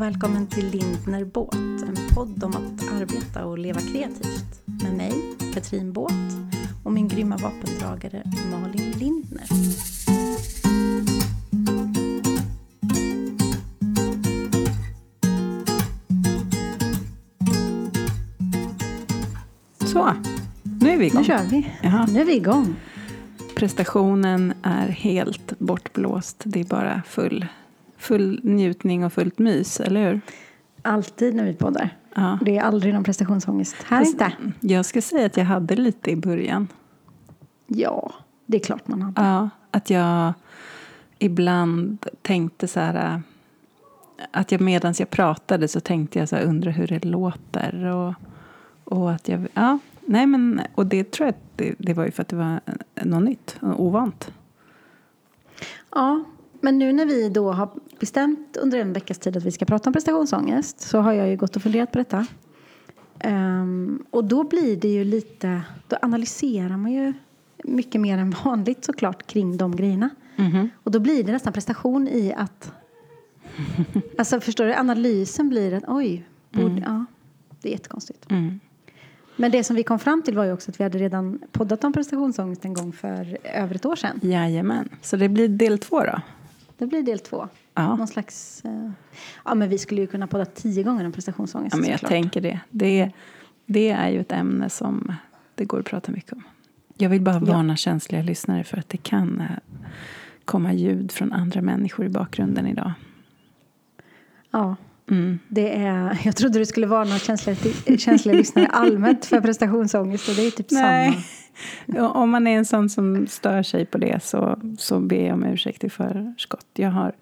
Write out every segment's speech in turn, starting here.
och välkommen till Lindner Båt, en podd om att arbeta och leva kreativt. Med mig, Katrin Båt, och min grymma vapendragare Malin Lindner. Så, nu är vi igång. Nu kör vi. Jaha. Nu är vi igång. Prestationen är helt bortblåst. Det är bara full, full njutning och fullt mys, eller hur? Alltid när vi poddar. Ja. Det är aldrig någon prestationsångest. Här inte. Jag ska säga att jag hade lite i början. Ja, det är klart man hade. Ja, att jag ibland tänkte så här... äh, Att jag medan jag pratade så tänkte jag så här, undra hur det låter. Och, och att jag... Ja, nej men... Och det tror jag det, det var ju för att det var något nytt, och ovant. Ja, men nu när vi då har bestämt under en veckas tid att vi ska prata om prestationsångest så har jag ju gått och funderat på detta. Ehm, och då blir det ju lite, då analyserar man ju mycket mer än vanligt såklart kring de grejerna. Mhm. Och då blir det nästan prestation i att, alltså förstår du, analysen blir att oj, borde, ja, det är jättekonstigt. Mm. Men det som vi kom fram till var ju också att vi hade redan poddat om prestationsångest en gång för över ett år sedan. Jajamän. Så det blir del två då? Det blir del två. Ja. Någon slags... eh, ja, men vi skulle ju kunna podda tio gånger om prestationsångest. Ja, men jag såklart. tänker det. det. Det är ju ett ämne som det går att prata mycket om. Jag vill bara varna känsliga lyssnare för att det kan eh, komma ljud från andra människor i bakgrunden idag. Ja, Mm. det är... Jag trodde du skulle varna känsliga, känsliga lyssnare allmänt för prestationsångest. Och det är typ Nej. samma. Om man är en sån som stör sig på det så, så ber jag om ursäkt i förskott. Jag har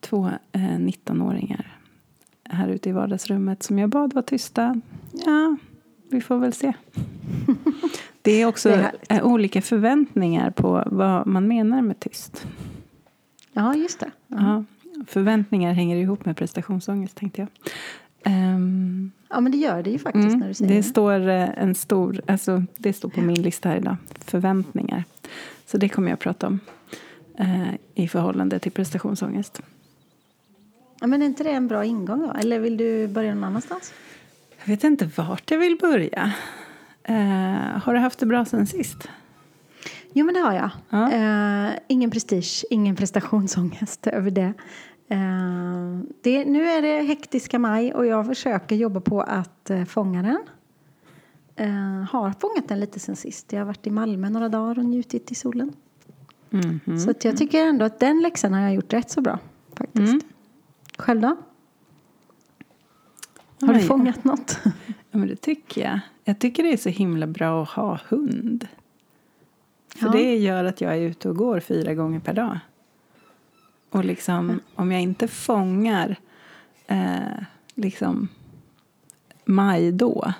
två eh, 19-åringar här ute i vardagsrummet som jag bad var tysta. Ja, vi får väl se. Det är också Det är eh, olika förväntningar på vad man menar med tyst. Ja, just det. Ja, förväntningar hänger ihop med prestationsångest tänkte jag. Ehm, Ja, men det gör det ju faktiskt när mm, du säger det det. står eh, en stor, alltså det står på min lista här idag. Förväntningar. Så det kommer jag att prata om. eh, I förhållande till prestationsångest. Ja, men är inte det en bra ingång då? Eller vill du börja någon annanstans? Jag vet inte vart jag vill börja. Eh, har du haft det bra sen sist? Jo, men det har jag. Ja. Eh, ingen prestige, ingen prestationsångest över det. Eh, det. Nu är det hektiska maj och jag försöker jobba på att eh, fånga den. Eh, har fångat den lite sen sist. Jag har varit i Malmö några dagar och njutit i solen. Mhm. Så att jag tycker ändå att den läxan har jag gjort rätt så bra. Faktiskt. Mm. Själv då? Har du Oj. fångat något? Ja, men det tycker jag. Jag tycker det är så himla bra att ha hund. För Ja. det gör att jag är ute och går fyra gånger per dag. Och liksom, om jag inte fångar eh, liksom maj då,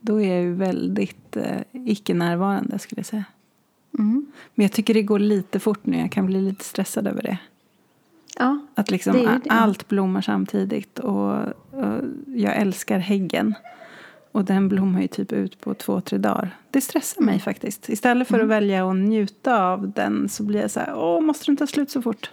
då är jag ju väldigt eh, icke-närvarande skulle jag säga. Mm. Men jag tycker det går lite fort nu, jag kan bli lite stressad över det. Ja, Att liksom Det det. allt blommar samtidigt och, och jag älskar häggen. Och den blommar ju typ ut på två, tre dagar. Det stressar Mm. mig faktiskt. Istället för att välja att njuta av den så blir jag så här, åh, måste den ta slut så fort?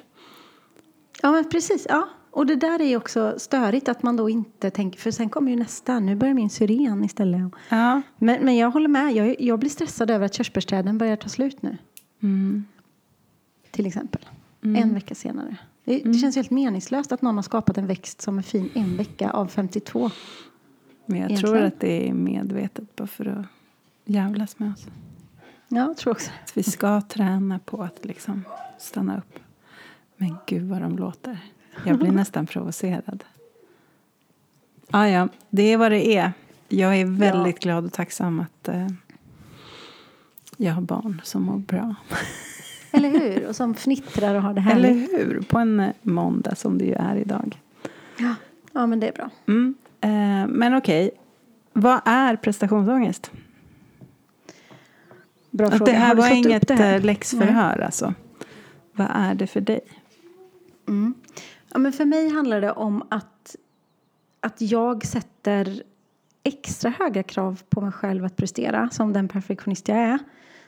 Ja, men precis. Ja. Och det där är också störigt att man då inte tänker, för sen kommer ju nästa, nu börjar min syren istället. Ja. Men, men jag håller med, jag, jag blir stressad över att körsbärsträden börjar ta slut nu. Mm. Till exempel. En vecka senare. Det, det känns helt meningslöst att någon har skapat en växt som är fin en vecka av 52. Men jag Egentligen. tror att det är medvetet bara för att jävlas med oss. Ja, jag tror också. Att vi ska träna på att liksom stanna upp. Men gud vad de låter. Jag blir nästan provocerad. Ah, ja, det är vad det är. Jag är väldigt glad och tacksam att eh, jag har barn som mår bra. Eller hur? Och som fnittrar och har det Eller härligt. hur? På en eh, måndag som det ju är idag. Ja. ja, men det är bra. Mm. Eh, men okej, vad är prestationsångest? Bra Att fråga. det här var upp inget här? eh, läxförhör alltså. Vad är det för dig? Mm. Ja, men för mig handlar det om att, att jag sätter extra höga krav på mig själv att prestera som den perfektionist jag är.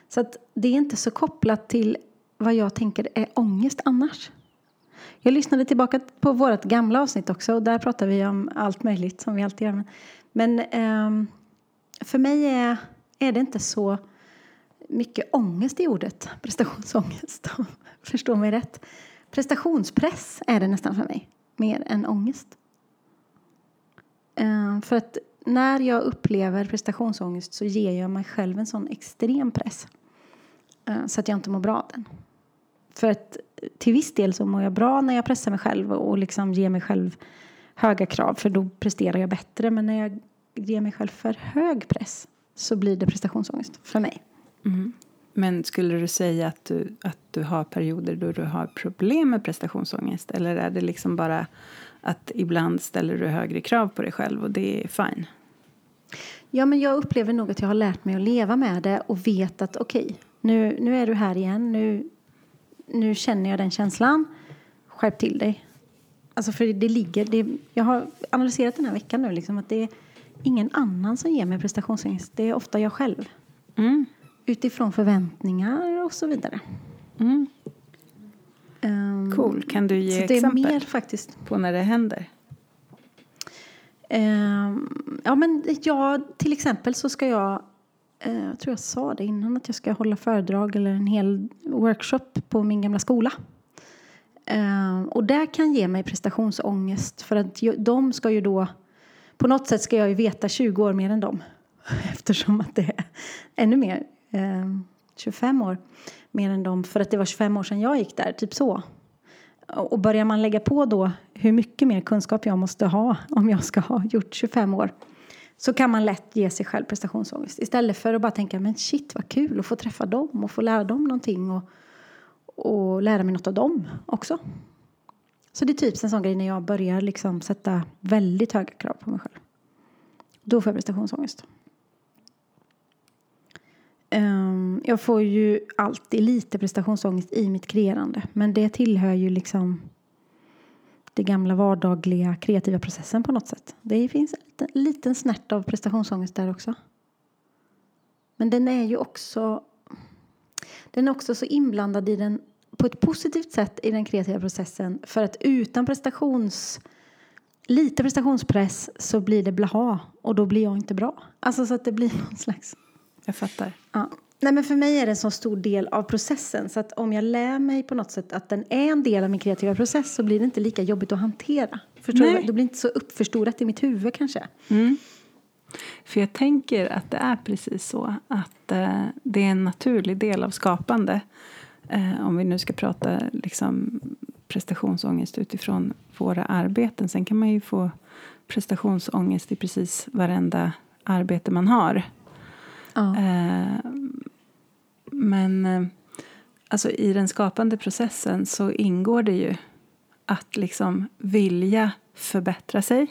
Så att det är inte så kopplat till vad jag tänker är ångest annars. Jag lyssnade tillbaka på vårt gamla avsnitt också och där pratar vi om allt möjligt som vi alltid gör. Men um, för mig är, är det inte så mycket ångest i ordet prestationsångest. Förstå mig rätt. Prestationspress är det nästan för mig, mer än ångest. Eh, för att när jag upplever prestationsångest så ger jag mig själv en sån extrem press eh, så att jag inte mår bra av den. För att till viss del så mår jag bra när jag pressar mig själv och liksom ger mig själv höga krav för då presterar jag bättre. Men när jag ger mig själv för hög press så blir det prestationsångest för mig. Mm. Men skulle du säga att du, att du har perioder då du har problem med prestationsångest? Eller är det liksom bara att ibland ställer du högre krav på dig själv och det är fine? Ja, men jag upplever nog att jag har lärt mig att leva med det och vet att okej, okay, nu, nu är du här igen. Nu, nu känner jag den känslan. Skärp till dig. Alltså för det ligger, det, jag har analyserat den här veckan nu liksom att det är ingen annan som ger mig prestationsångest. Det är ofta jag själv. Mm. Utifrån förväntningar och så vidare. Mm. Um, cool. Kan du ge det exempel är mer faktiskt. på när det händer? Um, ja, men ja, till exempel så ska jag uh, jag tror jag sa det innan att jag ska hålla föredrag eller en hel workshop på min gamla skola. Uh, och det kan ge mig prestationsångest för att de ska ju då på något sätt ska jag ju veta 20 år mer än dem eftersom att det är ännu mer, eh, 25 år mer än dem för att det var 25 år sedan jag gick där, typ så. Och börjar man lägga på då hur mycket mer kunskap jag måste ha om jag ska ha gjort 25 år så kan man lätt ge sig själv prestationsångest istället för att bara tänka men shit vad kul att få träffa dem och få lära dem någonting och, och lära mig något av dem också. Så det är typ en sån grej när jag börjar liksom sätta väldigt höga krav på mig själv. Då får jag prestationsångest. Um, jag får ju alltid lite prestationsångest i mitt kreerande. Men det tillhör ju liksom det gamla vardagliga kreativa processen på något sätt. Det finns en liten snärt av prestationsångest där också. Men den är ju också den är också så inblandad i den på ett positivt sätt i den kreativa processen. För att utan prestations lite prestationspress så blir det blaha och då blir jag inte bra. Alltså så att det blir någon slags jag fattar. Ja. Nej, men för mig är det en så stor del av processen så att om jag lär mig på något sätt att den är en del av min kreativa process så blir det inte lika jobbigt att hantera. Förstår Nej. du? Det blir inte så uppförstorat i mitt huvud kanske. Mm. För jag tänker att det är precis så att eh, det är en naturlig del av skapande. Eh, om vi nu ska prata liksom, prestationsångest utifrån våra arbeten. Sen kan man ju få prestationsångest i precis varenda arbete man har. Ja. Eh, men eh, alltså, i den skapande processen så ingår det ju att liksom vilja förbättra sig,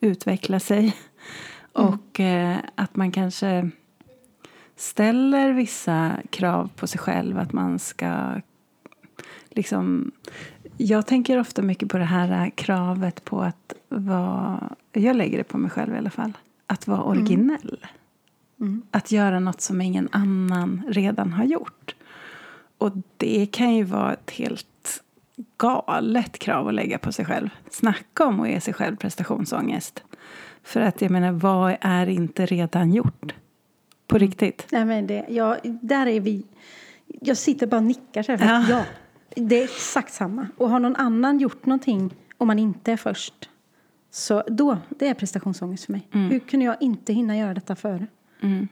utveckla sig mm. och eh, att man kanske ställer vissa krav på sig själv. Att man ska liksom... Jag tänker ofta mycket på det här kravet på att vara... Jag lägger det på mig själv i alla fall. Att vara mm. originell. Mm. Mm. Att göra något som ingen annan redan har gjort. Och det kan ju vara ett helt galet krav att lägga på sig själv. Snacka om att ge sig själv prestationsångest. För att jag menar, vad är inte redan gjort? På mm. riktigt. Nej, men det, ja, där är vi. Jag sitter bara och nickar så här, ja. ja. Det är exakt samma. Och har någon annan gjort någonting om man inte är först så då, det är prestationsångest för mig. Mm. Hur kunde jag inte hinna göra detta före? Mm.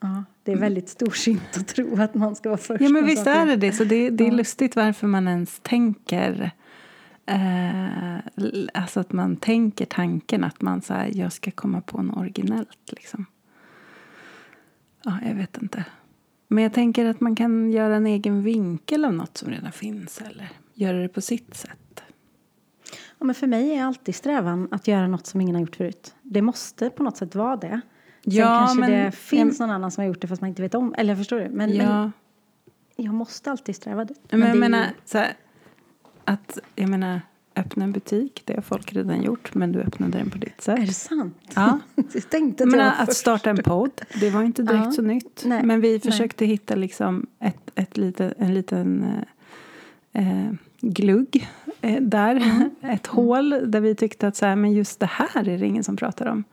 ja, det är väldigt storsint att tro att man ska vara först. Ja, men visst är det det. Så det, det är ja. lustigt varför man ens tänker eh, alltså att man tänker tanken att man så här, jag ska komma på något originellt. Liksom. Ja, jag vet inte. Men jag tänker att man kan göra en egen vinkel av något som redan finns eller göra det på sitt sätt. Ja, men för mig är alltid strävan att göra något som ingen har gjort förut. Det måste på något sätt vara det. Ja, kanske men, det finns någon annan som har gjort det fast man inte vet om. Eller förstår du? Men, ja. men jag måste alltid sträva dit. Men, men jag menar, så här, att, jag menar, öppna en butik, det har folk redan gjort, men du öppnade den på ditt sätt. Är det sant? Ja. jag tänkte att, men, att först. starta en podd, det var inte direkt ja. så nytt. Nej. Men vi försökte Nej. hitta liksom ett, ett lite, en liten... Eh, glugg eh, där. Ett hål där vi tyckte att så här, men just det här är det ingen som pratar om.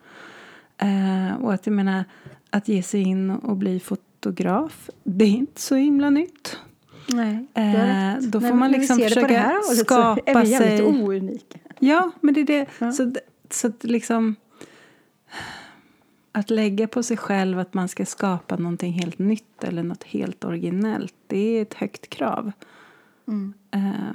Eh, och att jag menar, att ge sig in och bli fotograf, det är inte så himla nytt. Nej, du har Eh, rätt. då får Nej, man liksom det det försöka här skapa är vi sig- ounika. Ja, men det är det. Ja. Så, så att liksom... Att lägga på sig själv att man ska skapa någonting helt nytt eller något helt originellt, det är ett högt krav. Mm. Eh,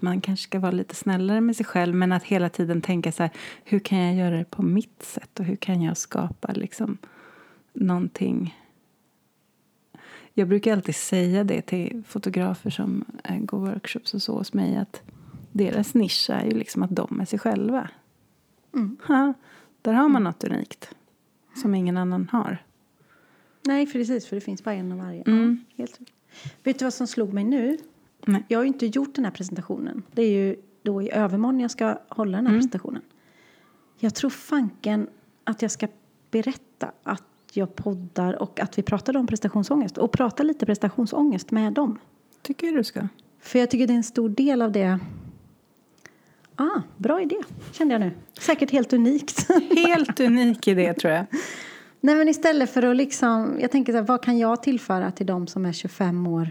att man kanske ska vara lite snällare med sig själv men att hela tiden tänka så här, hur kan jag göra det på mitt sätt och hur kan jag skapa liksom någonting jag brukar alltid säga det till fotografer som eh, går workshops och så hos mig att deras nisch är ju liksom att de är sig själva. Mm. Ha, där har man något unikt som ingen annan har. Nej, precis, för det finns bara en av varje. Mm. Ja, helt. Vet du vad som slog mig nu? Nej. Jag har ju inte gjort den här presentationen. Det är ju då i övermorgon jag ska hålla den här Mm. presentationen. Jag tror fanken att jag ska berätta att jag poddar och att vi pratade om prestationsångest. Och prata lite prestationsångest med dem. Tycker jag du ska. För jag tycker det är en stor del av det. Ah, bra idé, kände jag nu. Säkert helt unikt. Helt unik i det tror jag. Nej men istället för att liksom, jag tänker så här, vad kan jag tillföra till de som är 25 år?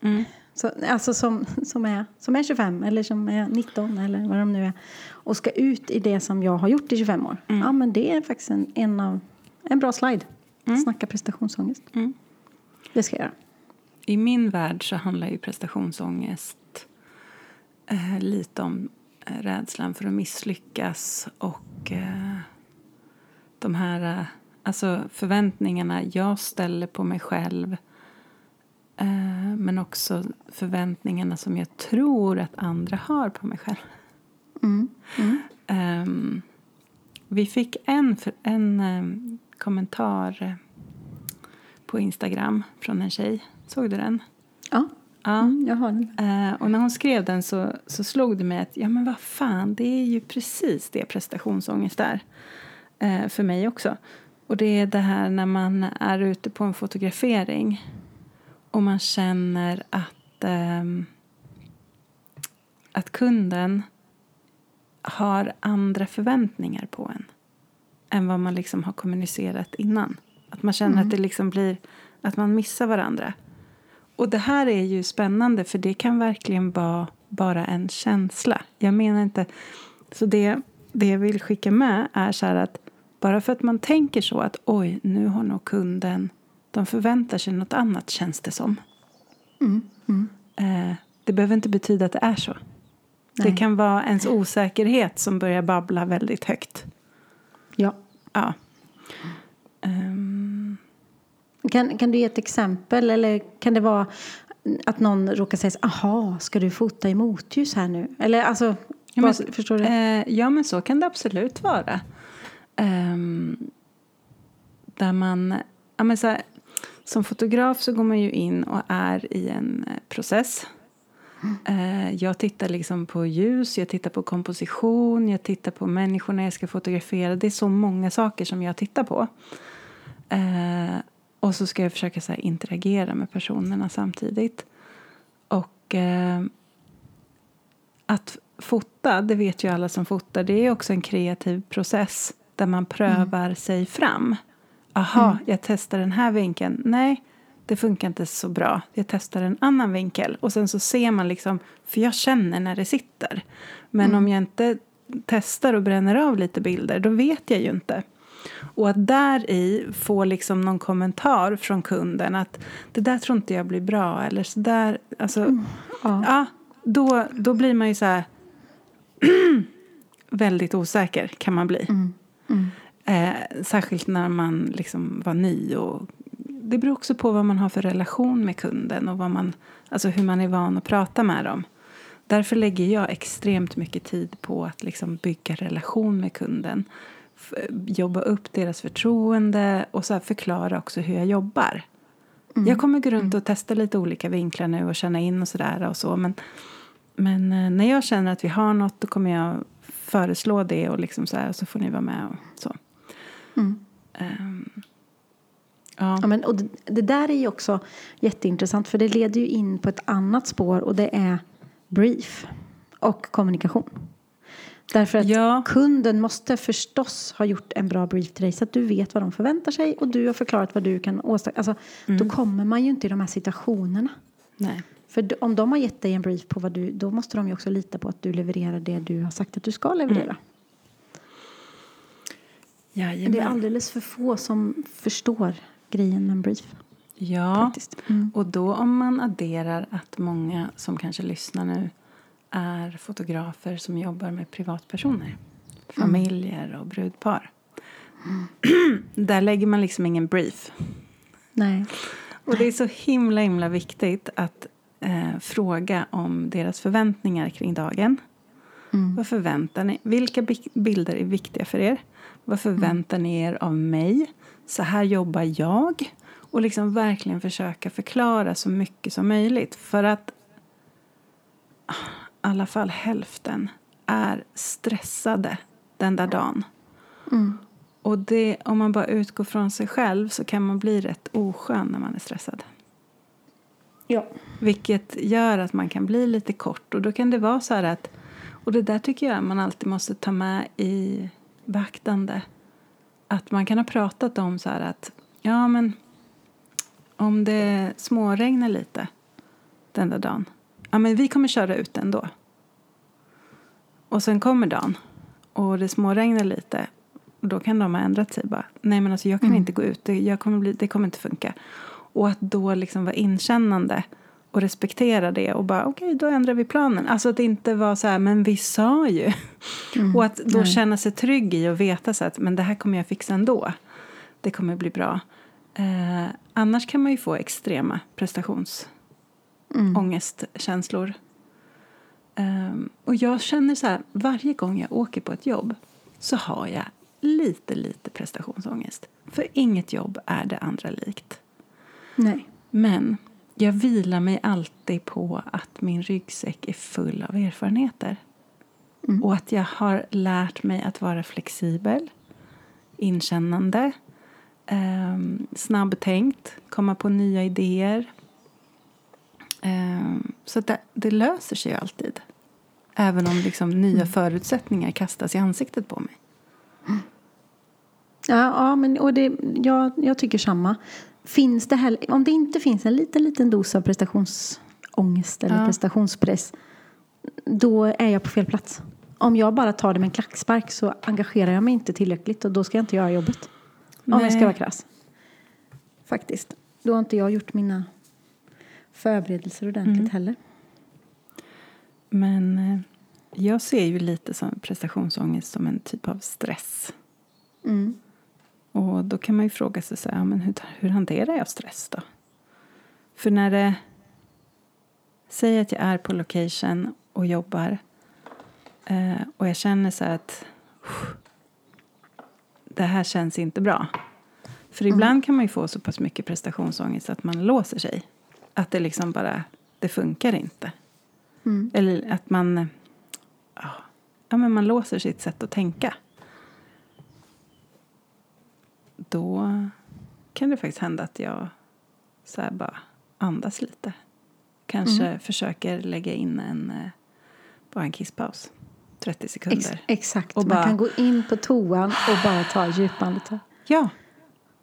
Mm. Så, alltså som, som, är, som är 25 eller som är 19 eller vad de nu är. Och ska ut i det som jag har gjort i 25 år. Ja men det är faktiskt en, en, av, en bra slide. Snacka prestationsångest. Mm. Det ska jag göra. I min värld så handlar ju prestationsångest eh, lite om eh, rädslan för att misslyckas och eh, de här eh, alltså förväntningarna jag ställer på mig själv eh, men också förväntningarna som jag tror att andra har på mig själv. Mm. Mm. Ehm, vi fick en, en ehm, kommentar eh, på Instagram från en tjej. Såg du den? Ja, Ja. mm, jag har den. Eh, och när hon skrev den så, så slog det mig att ja men vad fan, det är ju precis det prestationsångest är. Eh, för mig också. Och det är det här när man är ute på en fotografering och man känner att, ehm, att kunden har andra förväntningar på en än vad man liksom har kommunicerat innan. Att man känner att det liksom blir att man missar varandra. Och det här är ju spännande för det kan verkligen vara bara en känsla. Jag menar inte... Så det, det jag vill skicka med är så att bara för att man tänker så att oj, nu har nog kunden... De förväntar sig något annat känns det som. Mm. Mm. Eh, det behöver inte betyda att det är så. Nej. Det kan vara ens osäkerhet som börjar babbla väldigt högt. Ja. Ja. Ehm, Kan, kan du ge ett exempel eller kan det vara att någon råkar säga aha, ska du fota i motljus här nu? Eller alltså, Ja, men- vad, förstår du? Eh, ja, men så kan det absolut vara. Ehm, där man... Ja, men så här, som fotograf så går man ju in och är i en eh, process. Eh, jag tittar liksom på ljus, jag tittar på komposition, jag tittar på människorna jag ska fotografera. Det är så många saker som jag tittar på. Eh, och så ska jag försöka så interagera med personerna samtidigt. Och att fota, det vet ju alla som fotar, det är också en kreativ process där man prövar sig fram. Aha, jag testar den här vinkeln. Nej, det funkar inte så bra. Jag testar en annan vinkel. Och sen så ser man liksom, för jag känner när det sitter. Men om jag inte testar och bränner av lite bilder, då vet jag ju inte. Och att där i få liksom någon kommentar från kunden att det där tror inte jag blir bra eller så där, alltså, Ja. ja, då, då blir man ju så här väldigt osäker kan man bli. Mm. Mm. Eh, särskilt när man liksom var ny. Och det beror också på vad man har för relation med kunden och vad man, alltså hur man är van att prata med dem. Därför lägger jag extremt mycket tid på att liksom bygga relation med kunden. Jobba upp deras förtroende och så förklara också hur jag jobbar. Jag kommer gå runt och testa lite olika vinklar nu och känna in och sådär och så. Men, men eh, när jag känner att vi har något då kommer jag föreslå det och liksom så här, så får ni vara med och så. Mm. Ehm, Ja. Ja, men, och det, det där är ju också jätteintressant för det leder ju in på ett annat spår och det är brief och kommunikation. Därför att Ja. kunden måste förstås ha gjort en bra brief till dig så att du vet vad de förväntar sig och du har förklarat vad du kan åstadkomma. Alltså, Då kommer man ju inte i de här situationerna. Nej. För om de har gett dig en brief på vad du, då måste de ju också lita på att du levererar det du har sagt att du ska leverera. Men Jajamän. det är alldeles för få som förstår grejen med en brief. Ja. Mm. och då om man adderar att många som kanske lyssnar nu är fotografer som jobbar med privatpersoner. Familjer och brudpar. Där lägger man liksom ingen brief. Nej. Och det är så himla himla viktigt att eh, fråga om deras förväntningar kring dagen. Mm. Vad förväntar ni? Vilka bi- bilder är viktiga för er? Vad förväntar ni er av mig? Så här jobbar jag. Och liksom verkligen försöka förklara så mycket som möjligt. För att i alla fall hälften är stressade den där dagen. Mm. Och det, om man bara utgår från sig själv så kan man bli rätt oskön när man är stressad. Ja. Vilket gör att man kan bli lite kort. Och då kan det vara så här att... Och det där tycker jag man alltid måste ta med i beaktande. Att man kan ha pratat om så här att... Ja, men om det småregnar lite den där dagen. Ja, men vi kommer köra ut ändå. Och sen kommer dagen och det småregnar lite. Och då kan de ha ändrat sig bara. Nej men alltså jag kan inte gå ut, det, jag kommer bli, det kommer inte funka. Och att då liksom vara inkännande och respektera det och bara okej då ändrar vi planen. Alltså att inte vara så här men vi sa ju. och att då känna sig trygg i och veta så att men det här kommer jag fixa ändå. Det kommer bli bra. Eh, annars kan man ju få extrema prestationsångestkänslor. Ehm, och jag känner så här, varje gång jag åker på ett jobb så har jag lite, lite prestationsångest. För inget jobb är det andra likt. Nej. Men jag vilar mig alltid på att min ryggsäck är full av erfarenheter. Och att jag har lärt mig att vara flexibel, inkännande, um, snabbtänkt, komma på nya idéer. Ehm, så det, det löser sig ju alltid. Även om liksom nya förutsättningar kastas i ansiktet på mig. Ja, ja men, och det, jag, jag tycker samma. Finns det heller, om det inte finns en liten, liten dos av prestationsångest eller Ja. prestationspress då är jag på fel plats. Om jag bara tar det med en klackspark så engagerar jag mig inte tillräckligt och då ska jag inte göra jobbet. Om jag ska Nej. vara krass. Faktiskt. Då har inte jag gjort mina förberedelser ordentligt Mm. heller. Men eh, jag ser ju lite som prestationsångest som en typ av stress. Mm. Och då kan man ju fråga sig så här, men hur, hur hanterar jag stress då? För när det... Säg att jag är på location och jobbar eh, och jag känner så här att "Uff, det här känns inte bra. För ibland kan man ju få så pass mycket prestationsångest att man låser sig. Att det liksom bara, det funkar inte. Mm. Eller att man, ja, ja, men man låser sitt sätt att tänka. Då kan det faktiskt hända att jag så bara andas lite. Kanske försöker lägga in en, eh, bara en kisspaus. 30 sekunder. Ex- exakt. Och Man bara- kan gå in på toan och bara ta djupa andetag. Ja,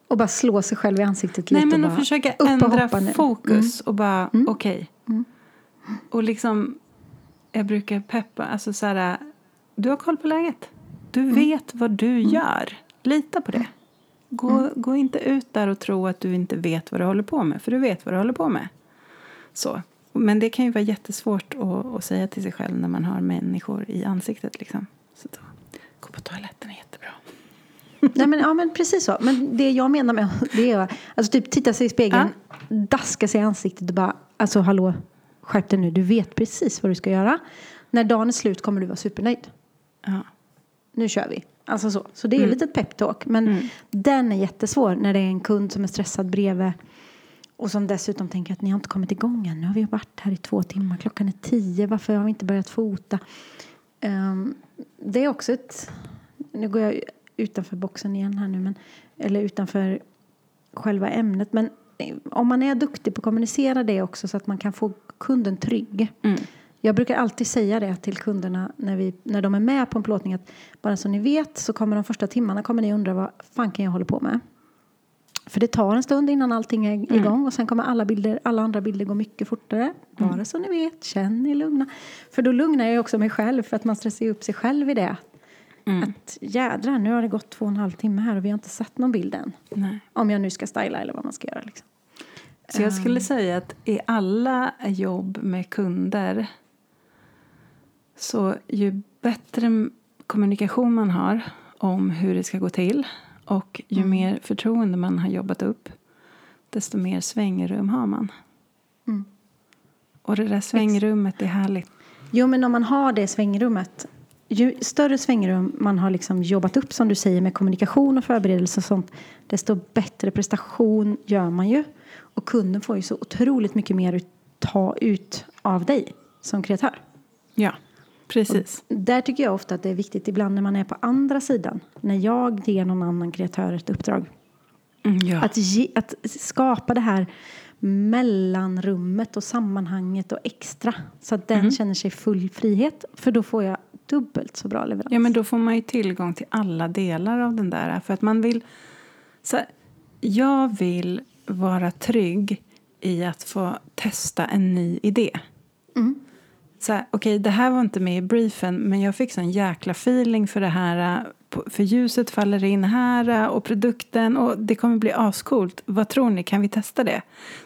Och bara slå sig själv i ansiktet Nej, lite. men och bara försöka och ändra nu. fokus och bara Mm. okej. Och liksom, jag brukar peppa, alltså så här, du har koll på läget. Du Mm. vet vad du gör. Lita på det. Gå, Mm. gå inte ut där och tro att du inte vet vad du håller på med, för du vet vad du håller på med. Så. Men det kan ju vara jättesvårt att, att säga till sig själv när man har människor i ansiktet. Liksom. Så då, gå på toaletten är jättebra. Nej, men, ja, men precis så. Men det jag menar med det är alltså typ titta sig i spegeln, daska sig i ansiktet och bara alltså hallå, skärp dig nu. Du vet precis vad du ska göra. När dagen är slut kommer du vara supernöjd. Ja. Nu kör vi. Alltså så. Så det är Mm. lite peptalk. Men den är jättesvår när det är en kund som är stressad bredvid. Och som dessutom tänker att ni har inte kommit igång än. Nu har vi varit här i två timmar. Klockan är tio. Varför har vi inte börjat fota? Ehm, det är också ett... Nu går jag utanför boxen igen här nu. Men, eller utanför själva ämnet. Men eh, om man är duktig på att kommunicera det också så att man kan få kunden trygg. Mm. Jag brukar alltid säga det till kunderna när, vi, när de är med på en plåtning att bara så ni vet så kommer de första timmarna kommer ni undra vad fan kan jag hålla på med. För det tar en stund innan allting är igång och sen kommer alla, bilder, alla andra bilder gå mycket fortare. Bara så ni vet, känn er lugna. För då lugnar jag också mig själv för att man stressar upp sig själv i det. Att jädrar, nu har det gått två och en halv timme här och vi har inte sett någon bild än. Nej. Om jag nu ska styla eller vad man ska göra. Liksom. Så jag skulle säga att i alla jobb med kunder så ju bättre kommunikation man har om hur det ska gå till och ju mer förtroende man har jobbat upp desto mer svängrum har man. Mm. Och det där svängrummet är härligt. Jo, men om man har det svängrummet. Ju större svängrum man har liksom jobbat upp som du säger med kommunikation och förberedelse och sånt. Desto bättre prestation gör man ju. Och kunden får ju så otroligt mycket mer ut, ta ut av dig som kreatör. Ja, precis. Där tycker jag ofta att det är viktigt ibland när man är på andra sidan. När jag ger någon annan kreatör ett uppdrag. Mm, ja. Att, ge, att skapa det här mellanrummet och sammanhanget och extra. Så att den känner sig full frihet. För då får jag dubbelt så bra leverans. Ja, men då får man ju tillgång till alla delar av den där. För att man vill... Så här, jag vill vara trygg i att få testa en ny idé. Mm. Så här, okej, det här var inte med i briefen, men jag fick sån jäkla feeling för det här. äh, För ljuset faller in här äh, och produkten och det kommer bli ascoolt. Vad tror ni, kan vi testa det?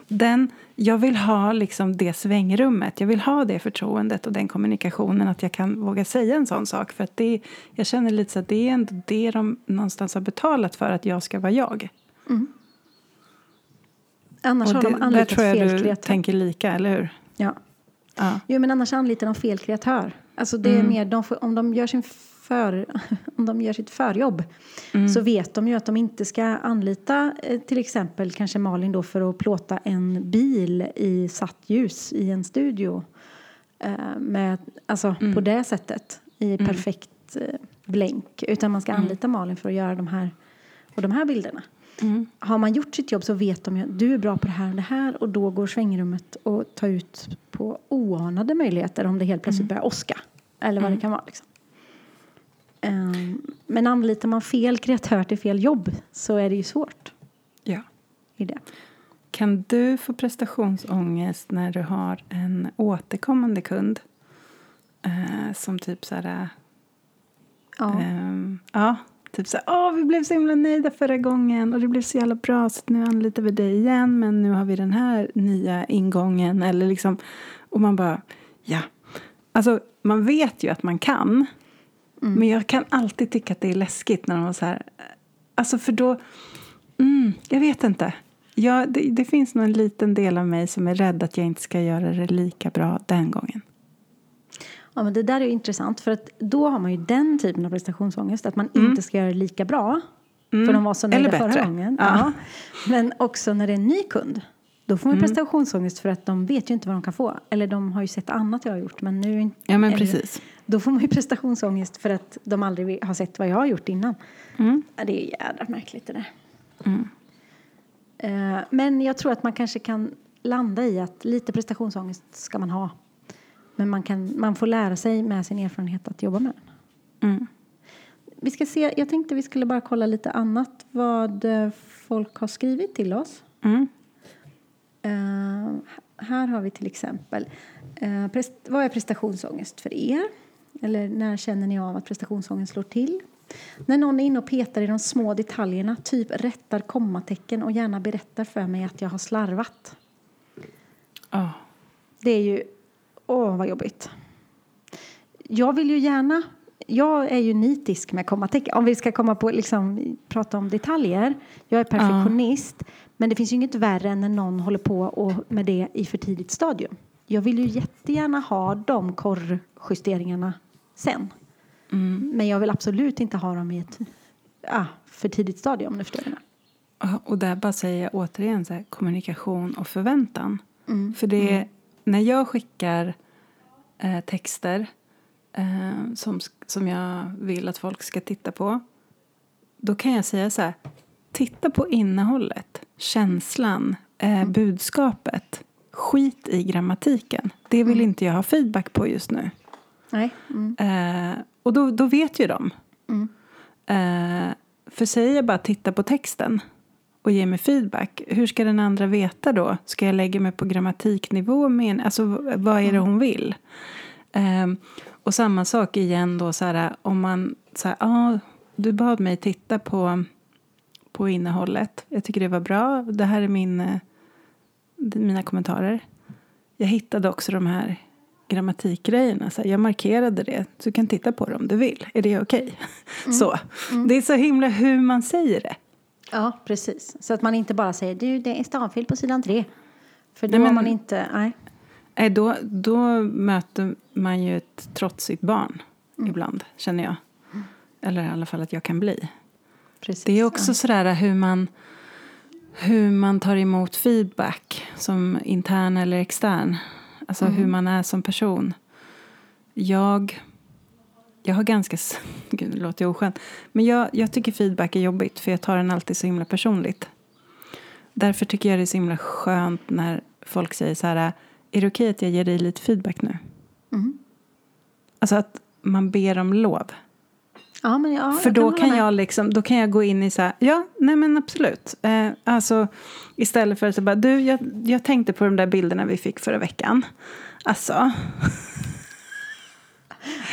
Den, jag vill ha liksom det svängrummet. Jag vill ha det förtroendet och den kommunikationen att jag kan våga säga en sån sak. För att det, jag känner lite så att det är ändå det de någonstans har betalat för att jag ska vara jag. Annars Och har det, de där anlitat tror jag du tänker lika, eller hur? Ja. Ja. Jo, men annars anlitar de fel kreatör. Alltså det är Mm. mer, de får, om, de gör sin för, om de gör sitt förjobb Mm. så vet de ju att de inte ska anlita eh, till exempel kanske Malin då för att plåta en bil i satt ljus i en studio. Eh, med, alltså Mm. på det sättet i perfekt eh, blänk. Utan man ska Mm. anlita Malin för att göra de här, och de här bilderna. Mm. Har man gjort sitt jobb så vet de ju att du är bra på det här och det här och då går svängrummet och ta ut på oanade möjligheter om det helt plötsligt börjar åska. Eller vad det kan vara. Liksom. Ehm, men anlitar man fel kreatör till fel jobb så är det ju svårt. ja. I det. Kan du få prestationsångest när du har en återkommande kund? Eh, som typ så här... Ja. ehm, ja, typ så Åh, vi blev så himla nöjda förra gången och det blev så jävla bra så nu anlitar vi dig igen men nu har vi den här nya ingången. Eller liksom, och man bara, ja. Alltså, man vet ju att man kan. Men jag kan alltid tycka att det är läskigt när de var så här... Alltså för då... Mm, jag vet inte. Ja, det, det finns nog en liten del av mig som är rädd att jag inte ska göra det lika bra den gången. Ja, men det där är ju intressant för att då har man ju den typen av prestationsångest att man inte ska göra det lika bra. För de var så nöjda Mm. Förra gången. Ja. Ja. Men också när det är en ny kund. Då får man prestationsångest för att de vet ju inte vad de kan få. Eller de har ju sett annat jag har gjort. Men nu Ja, men precis. Då får man ju prestationsångest för att de aldrig har sett vad jag har gjort innan. Mm. Ja, det är jädra märkligt det där. Eh, Men jag tror att man kanske kan landa i att lite prestationsångest ska man ha. Men man, kan, man får lära sig med sin erfarenhet att jobba med den. Mm. Vi ska se, jag tänkte vi skulle bara kolla lite annat vad eh, folk har skrivit till oss. Mm. Eh, här har vi till exempel, eh, prest, vad är prestationsångest för er? Eller när känner ni av att prestationsångest slår till? När någon är inne och petar i de små detaljerna, typ rättar kommatecken och gärna berättar för mig att jag har slarvat. Ja. Det är ju, åh vad jobbigt. Jag vill ju gärna, jag är ju nitisk med kommatecken. Om vi ska komma på, liksom, prata om detaljer. Jag är perfektionist. Men det finns ju inget värre än när någon håller på och med det i för tidigt stadium. Jag vill ju jättegärna ha de korrjusteringarna sen. Mm. Men jag vill absolut inte ha dem i ett ah, för tidigt stadium du förstår jag. Ja, Och där bara säger jag återigen så här, kommunikation och förväntan. Mm. För det är, när jag skickar eh, texter eh, som, som jag vill att folk ska titta på. Då kan jag säga så här. titta på innehållet, känslan, eh, Mm. budskapet. Skit i grammatiken. Det vill Mm. inte jag ha feedback på just nu. Nej. Mm. Eh, och då, då vet ju de. Mm. Eh, för säger jag bara titta på texten och ge mig feedback, hur ska den andra veta då? Ska jag lägga mig på grammatiknivå? Med, alltså, vad är det hon vill? Eh, och samma sak igen då, så här, om man så här, ah, du bad mig titta på, på innehållet. Jag tycker det var bra. Det här är min, eh, mina kommentarer. Jag hittade också de här grammatikgrejerna. Så här, jag markerade det. Så du kan titta på det om du vill. Är det okej? Så. Det är så himla hur man säger det. Ja, precis. Så att man inte bara säger du, det är stavfel på sidan tre. För då Nej, men- man inte... Nej. Nej, då, då möter man ju ett trotsigt barn ibland, känner jag. Eller i alla fall att jag kan bli. Precis. Det är också sådär hur man, hur man tar emot feedback som intern eller extern. Alltså hur man är som person. Jag, jag har ganska... Gud, det låter oskönt. Men jag, jag tycker feedback är jobbigt för jag tar den alltid så himla personligt. Därför tycker jag det är så himla skönt när folk säger så här Är det okej att jag ger dig lite feedback nu? Mm. Alltså att man ber om lov. Ja, men ja, För jag då kan med. jag liksom, då kan jag gå in i så här, ja, nej men absolut. Eh, alltså istället för att bara, du, jag, jag tänkte på de där bilderna vi fick förra veckan. Alltså.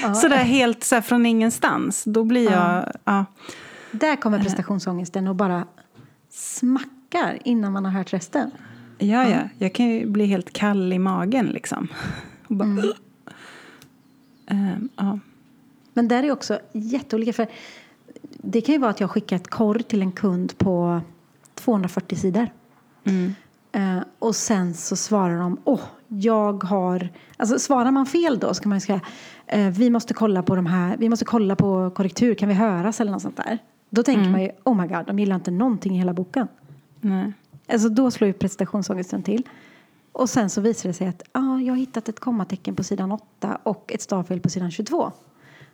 Ja. Sådär helt så här från ingenstans. Då blir jag, ja. Där kommer prestationsångesten och bara smackar innan man har hört resten. Ja, ja. Jag kan ju bli helt kall i magen liksom. Och bara, Mm. Eh, ja. Men där är också jätteolika. För det kan ju vara att jag skickar ett korr till en kund på 240 sidor. Mm. Eh, och sen så svarar de, åh, jag har... Alltså svarar man fel då så kan man ju säga, eh, vi måste kolla på de här, vi måste kolla på korrektur, kan vi höras eller något sånt där. Då tänker man ju, oh my god, de gillar inte någonting i hela boken. Nej. Alltså då slår ju prestationsångesten till. Och sen så visar det sig att ah, jag har hittat ett kommatecken på sidan 8 och ett stavfel på sidan 22.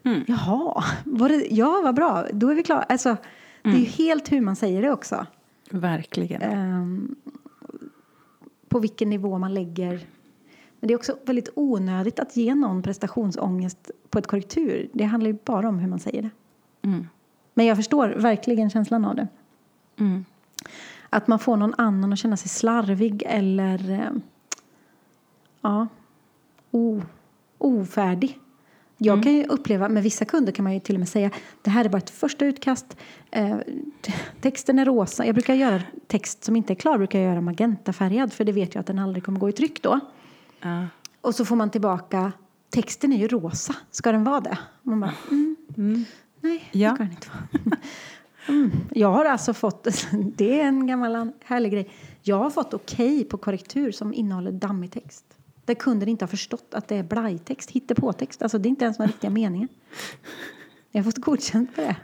Mm. Jaha, var det, ja vad bra, då är vi klara. Alltså, Det är ju helt hur man säger det också. Verkligen. Ehm, på vilken nivå man lägger. Men det är också väldigt onödigt att ge någon prestationsångest på ett korrektur. Det handlar ju bara om hur man säger det. Mm. Men jag förstår verkligen känslan av det. Mm. Att man får någon annan att känna sig slarvig eller eh, ja, o, ofärdig. Jag kan ju uppleva, med vissa kunder kan man ju till och med säga det här är bara ett första utkast. Eh, texten är rosa. Jag brukar göra text som inte är klar, brukar jag göra magentafärgad för det vet jag att den aldrig kommer gå i tryck då. Ja. Och så får man tillbaka, texten är ju rosa, ska den vara det? Man bara, mm, Mm. nej, Ja. det ska den inte vara. Mm. Jag har alltså fått, det är en gammal härlig grej. Jag har fått okej på korrektur som innehåller dammig text. Där kunden inte har förstått att det är blajtext, hittepåtext. Alltså det är inte ens den riktiga meningen. Jag har fått godkänt på det.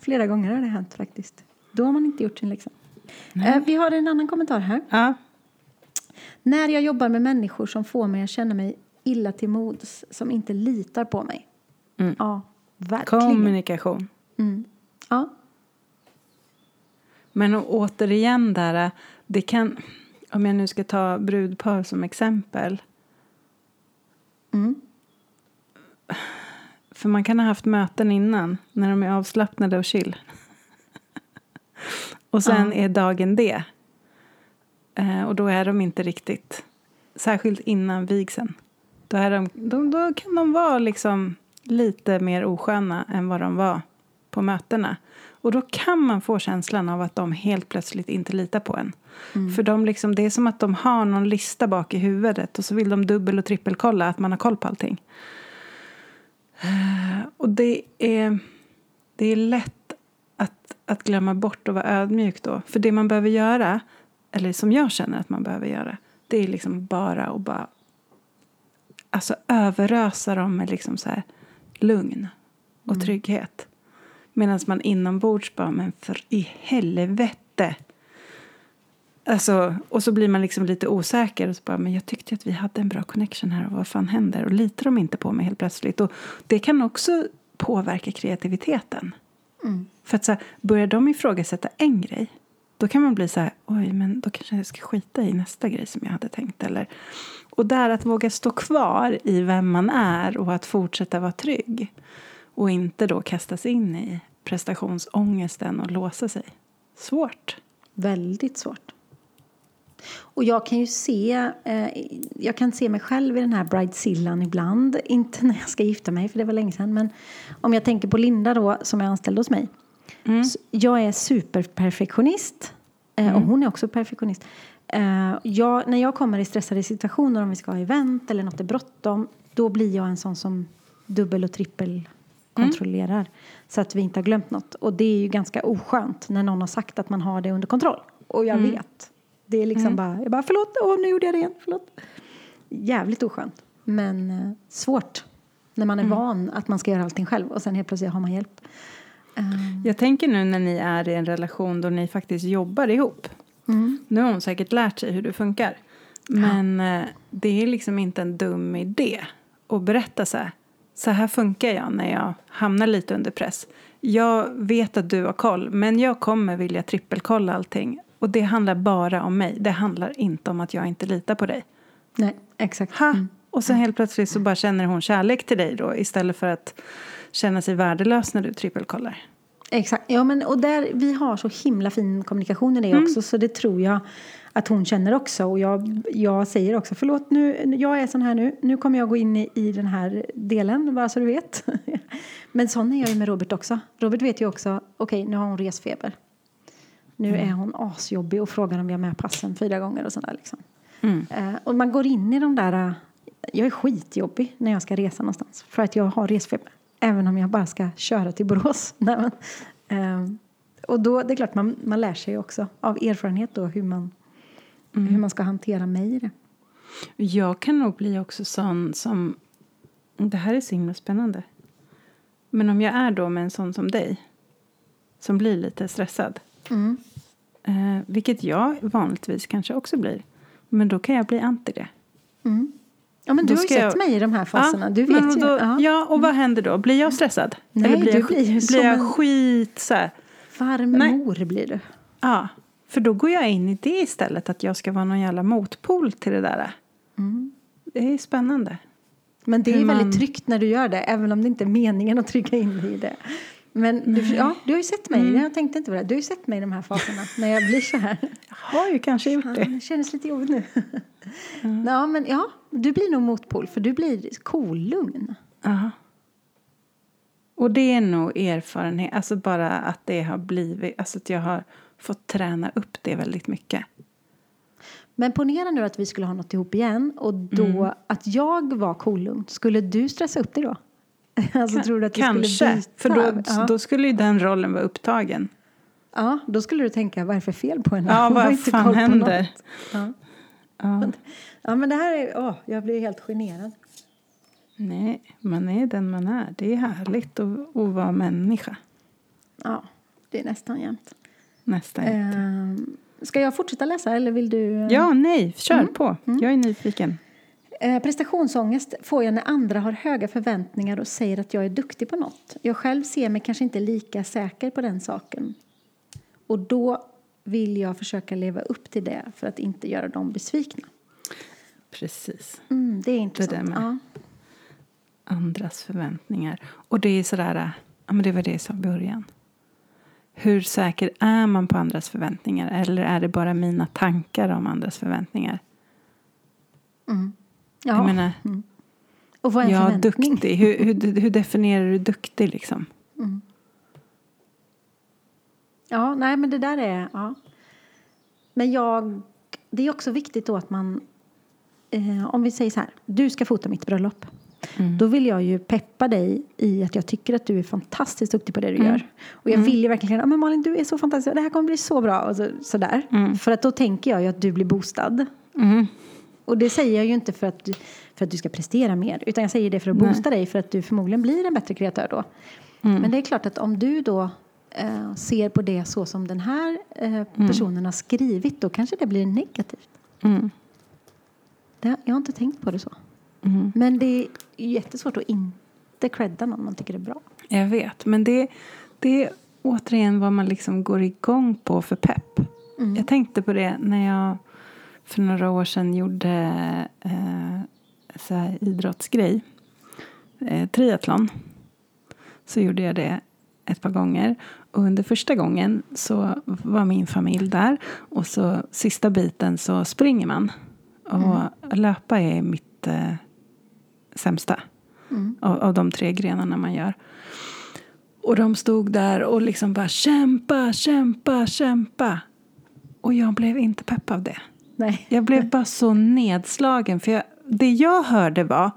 Flera gånger har det hänt faktiskt. Då har man inte gjort sin läxa. Eh, vi har en annan kommentar här. Ja. När jag jobbar med människor som får mig att känna mig illa till mods, som inte litar på mig. Mm. Ja, verkligen. Kommunikation. Mm. Ja. Men återigen där, det kan, om jag nu ska ta brudpar som exempel. Mm. För man kan ha haft möten innan när de är avslappnade och chill. och sen Ja. är dagen det. Eh, och då är de inte riktigt, särskilt innan vigseln. Då, är de, då, då kan de vara liksom lite mer osköna än vad de var på mötena. Och då kan man få känslan av att de helt plötsligt inte litar på en. För de liksom, det är som att de har någon lista bak i huvudet och så vill de dubbel och trippelkolla att man har koll på allting. Eh, Och det är, det är lätt att, att glömma bort och vara ödmjuk då. För det man behöver göra, eller som jag känner att man behöver göra, det är liksom bara att bara alltså överösa dem med liksom så här lugn och trygghet. Medan man inombords bara, men för i helvete. Alltså, och så blir man liksom lite osäker och så bara, men jag tyckte att vi hade en bra connection här och vad fan händer? Och litar de inte på mig helt plötsligt? Och det kan också påverka kreativiteten. För att så här, börjar de ifrågasätta en grej då kan man bli så här, oj men då kanske jag ska skita i nästa grej som jag hade tänkt. Eller, och där att våga stå kvar i vem man är och att fortsätta vara trygg. Och inte då kastas in i prestationsångesten och låsa sig. Svårt. Väldigt svårt. Och jag kan ju se, eh, jag kan se mig själv i den här bridezillan ibland. Inte när jag ska gifta mig, för det var länge sedan. Men om jag tänker på Linda då, som är anställd hos mig. Mm. Jag är superperfektionist. eh, Mm. Och hon är också perfektionist. Eh, Jag, när jag kommer i stressade situationer, om vi ska ha event eller något är bråttom. Då blir jag en sån som dubbel och trippel kontrollerar. Så att vi inte har glömt något. Och det är ju ganska oskönt när någon har sagt att man har det under kontroll. Och jag vet. Det är liksom bara, jag bara förlåt, åh nu gjorde jag det igen, förlåt. Jävligt oskönt. Men eh, svårt. När man är van att man ska göra allting själv och sen helt plötsligt har man hjälp. Jag tänker nu när ni är i en relation då ni faktiskt jobbar ihop. mm. Nu har hon säkert lärt sig hur det funkar. Men eh, det är liksom inte en dum idé att berätta så här. Så här funkar jag när jag hamnar lite under press. Jag vet att du har koll, men jag kommer vilja trippelkolla allting. Och det handlar bara om mig. Det handlar inte om att jag inte litar på dig. Nej, exakt. Ha! Och sen helt plötsligt så bara känner hon kärlek till dig då istället för att känna sig värdelös när du trippelkollar. Exakt. Ja, men, och där, vi har så himla fin kommunikation i det Mm. också så det tror jag att hon känner också. Och jag, jag säger också förlåt, nu, jag är sån här nu. Nu kommer jag gå in i, i den här delen, bara så du vet. men sån är jag ju med Robert också. Robert vet ju också, okej nu har hon resfeber. Nu Mm. är hon asjobbig och frågar om vi har med passen fyra gånger och sådär liksom. Mm. Eh, och man går in i de där, jag är skitjobbig när jag ska resa någonstans. För att jag har resfeber. Även om jag bara ska köra till Borås. Nej, men, eh, och då, det är klart man, man lär sig också av erfarenhet då hur man, hur man ska hantera mig i det. Jag kan nog bli också sån som... Det här är så himla spännande. Men om jag är då med en sån som dig som blir lite stressad Mm. eh, vilket jag vanligtvis kanske också blir men då kan jag bli anti det. Mm. Ja men du har ju sett jag- mig i de här faserna. du vet men ju. då, ja. ja. och vad händer då? Blir jag stressad? Nej, Eller blir du jag, blir ju blir som jag en- skit så här? Varm Nej. mor blir du. Ja, för då går jag in i det istället att jag ska vara någon jävla motpol till det där. Mm. Det är spännande. Men det är man- väldigt tryggt när du gör det, även om det inte är meningen att trycka in dig i det. Men du, ja, du har ju sett mig, Mm. jag tänkte inte på det. Du har ju sett mig i de här faserna, när jag blir så här. Jag har ju kanske gjort det. det känns lite jobbigt nu. Ja, men ja, du blir nog motpol, för du blir kolugn. Ja. Och det är nog erfarenhet, alltså bara att det har blivit, alltså att jag har fått träna upp det väldigt mycket. Men ponera nu att vi skulle ha något ihop igen och då Mm. att jag var kolugn. Skulle du stressa upp dig då? Alltså, tror du att Kanske, skulle byta? för då, ja. då skulle ju den rollen vara upptagen. ja, då skulle du tänka, vad är det för fel på henne? Ja, vad fan händer? Ja. Ja. ja, men det här är, åh, jag blir helt generad. Nej, man är den man är. Det är härligt att, att vara människa. Ja, det är nästan jämnt. Nästan. Ehm, ska jag fortsätta läsa eller vill du? Ja, nej, kör Mm. på. Jag är nyfiken. Eh, prestationsångest får jag när andra har höga förväntningar och säger att jag är duktig på något. Jag själv ser mig kanske inte lika säker på den saken. Och då vill jag försöka leva upp till det för att inte göra dem besvikna. Precis. Mm, det är intressant. med. Ja. Andras förväntningar. Och det är sådär, ja men det var det jag sa i början. Hur säker är man på andras förväntningar? Eller är det bara mina tankar om andras förväntningar? Mm. Jag ja. menar, och vad är ja, förväntning? duktig. Hur, hur, hur definierar du duktig liksom? Ja, nej men det där är... Ja. Men jag... Det är också viktigt då att man... Eh, om vi säger så här, du ska fota mitt bröllop. Mm. Då vill jag ju peppa dig i att jag tycker att du är fantastiskt duktig på det du Mm. gör. Och jag vill ju verkligen, ja men Malin du är så fantastisk, det här kommer bli så bra. Och så, sådär. Mm. För att då tänker jag ju att du blir boostad. Mm. Och det säger jag ju inte för att, du, för att du ska prestera mer. Utan jag säger det för att Nej. boosta dig för att du förmodligen blir en bättre kreatör då. Mm. Men det är klart att om du då eh, ser på det så som den här eh, Mm. personen har skrivit då kanske det blir negativt. Mm. Det, jag har inte tänkt på det så. Mm. Men det är jättesvårt att inte credda någon man tycker är bra. Jag vet, men det, det återigen vad man liksom går igång på för pepp. Mm. Jag tänkte på det när jag för några år sedan gjorde eh, så här idrottsgrej. Eh, triathlon. Så gjorde jag det ett par gånger. Och under första gången så var min familj där. Och så sista biten så springer man. Och löpa är mitt eh, sämsta. Mm. Av, av de tre grenarna man gör. Och de stod där och liksom bara kämpa, kämpa, kämpa. Och jag blev inte pepp av det. Nej. Jag blev bara så nedslagen. För jag, det jag hörde var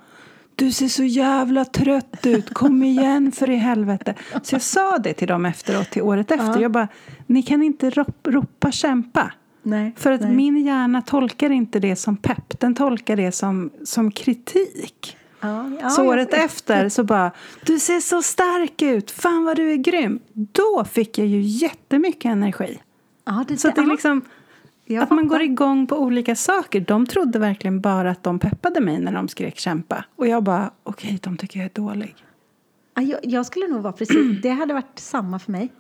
du ser så jävla trött ut, kom igen för i helvete. Så jag sa det till dem efteråt, till året efter. Ja. Jag bara, ni kan inte rop, ropa kämpa. Nej. För att Nej. min hjärna tolkar inte det som pepp, den tolkar det som, som kritik. Ja, ja, så jag- året efter så bara, du ser så stark ut, fan vad du är grym. Då fick jag ju jättemycket energi. Ja, det, Så att det är liksom, jag att man går igång på olika saker. De trodde verkligen bara att de peppade mig när de skrek kämpa. Och jag bara, okej, de tycker jag är dålig. Ja, jag, jag skulle nog vara precis, det hade varit samma för mig.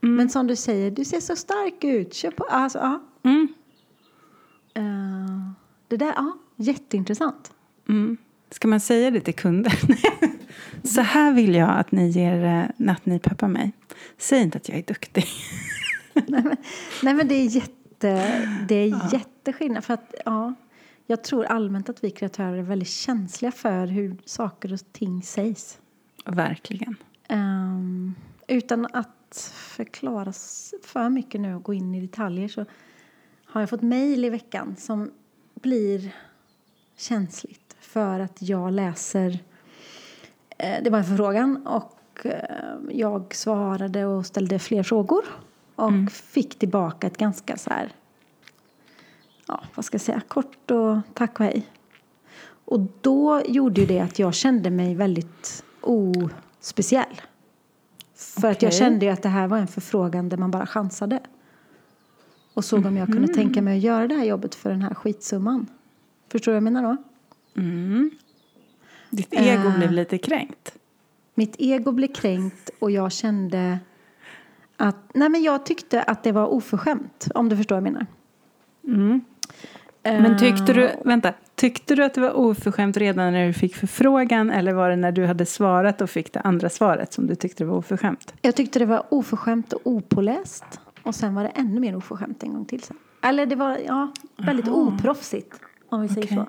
Men som du säger, du ser så stark ut. Kör på. Alltså, ja. Mm. Eh, det där, ja, jätteintressant. Mm. Ska man säga det till kunder? så här vill jag att ni ger, eh, att ni peppar mig. Säg inte att jag är duktig. Nej, men, nej, men det är, jätte, det är jätteskillnad. För att, ja, jag tror allmänt att vi kreatörer är väldigt känsliga för hur saker och ting sägs. Verkligen. Ehm, utan att förklara för mycket nu och gå in i detaljer så har jag fått mejl i veckan som blir känsligt för att jag läser... Eh, det var en förfrågan och eh, jag svarade och ställde fler frågor och fick tillbaka ett ganska så här... Ja, vad ska jag säga? Kort och tack och hej. Och då gjorde ju det att jag kände mig väldigt ospeciell. För att jag kände ju att det här var en förfrågan där man bara chansade. Och såg om jag kunde tänka mig att göra det här jobbet för den här skitsumman. Förstår du vad jag menar då? Mm. Ditt ego Eh. blev lite kränkt. Mitt ego blev kränkt och jag kände att... Nej men jag tyckte att det var oförskämt, om du förstår vad jag menar. Mm. Eh, Men tyckte du, vänta, tyckte du att det var oförskämt redan när du fick förfrågan eller var det när du hade svarat och fick det andra svaret som du tyckte det var oförskämt? Jag tyckte det var oförskämt och opåläst. Och sen var det ännu mer oförskämt en gång till sen. Eller det var ja, väldigt oproffsigt, om vi säger Okej. så.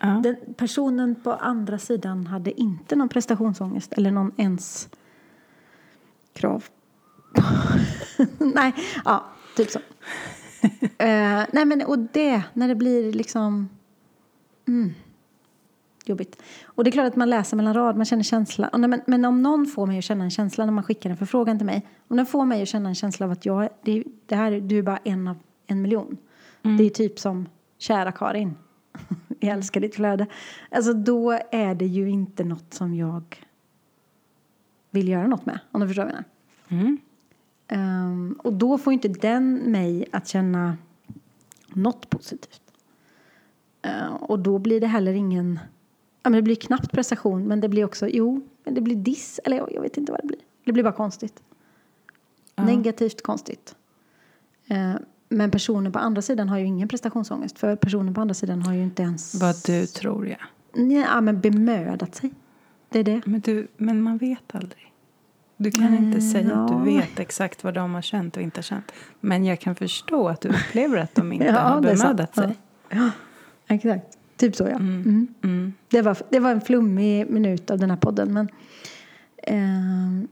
Ja. Den personen på andra sidan hade inte någon prestationsångest eller någon ens krav. nej, ja, typ så. Eh, nej men och det, när det blir liksom mm, jobbigt. Och det är klart att man läser mellan rad, man känner känsla. Och nej, men, men om någon får mig att känna en känsla när man skickar en förfrågan till mig. Om den får mig att känna en känsla av att jag, det, det här, du är bara en av en miljon. Det är typ som kära Karin. jag älskar ditt flöde. Alltså då är det ju inte något som jag vill göra något med. Om du förstår vad jag menar. Mm. Ehm, och då får inte den mig att känna något positivt. Ehm, och då blir det heller ingen... Ja, men det blir knappt prestation, men det blir också... Jo, men det blir diss. Eller jag, vet inte vad det blir. Det blir bara konstigt. Ja. Negativt konstigt. Ehm, men personen på andra sidan har ju ingen prestationsångest. För personen på andra sidan har ju inte ens... Vad du tror jag. Ja, men bemödat sig. Det är det. Men, du, men man vet aldrig. Du kan inte Mm, säga att ja. du vet exakt vad de har känt och inte känt. Men jag kan förstå att du upplever att de inte Ja, har det bemödat sig. Ja, exakt. Typ så, ja. Mm. Mm. Det, var, det var en flummig minut av den här podden. Men, ehm,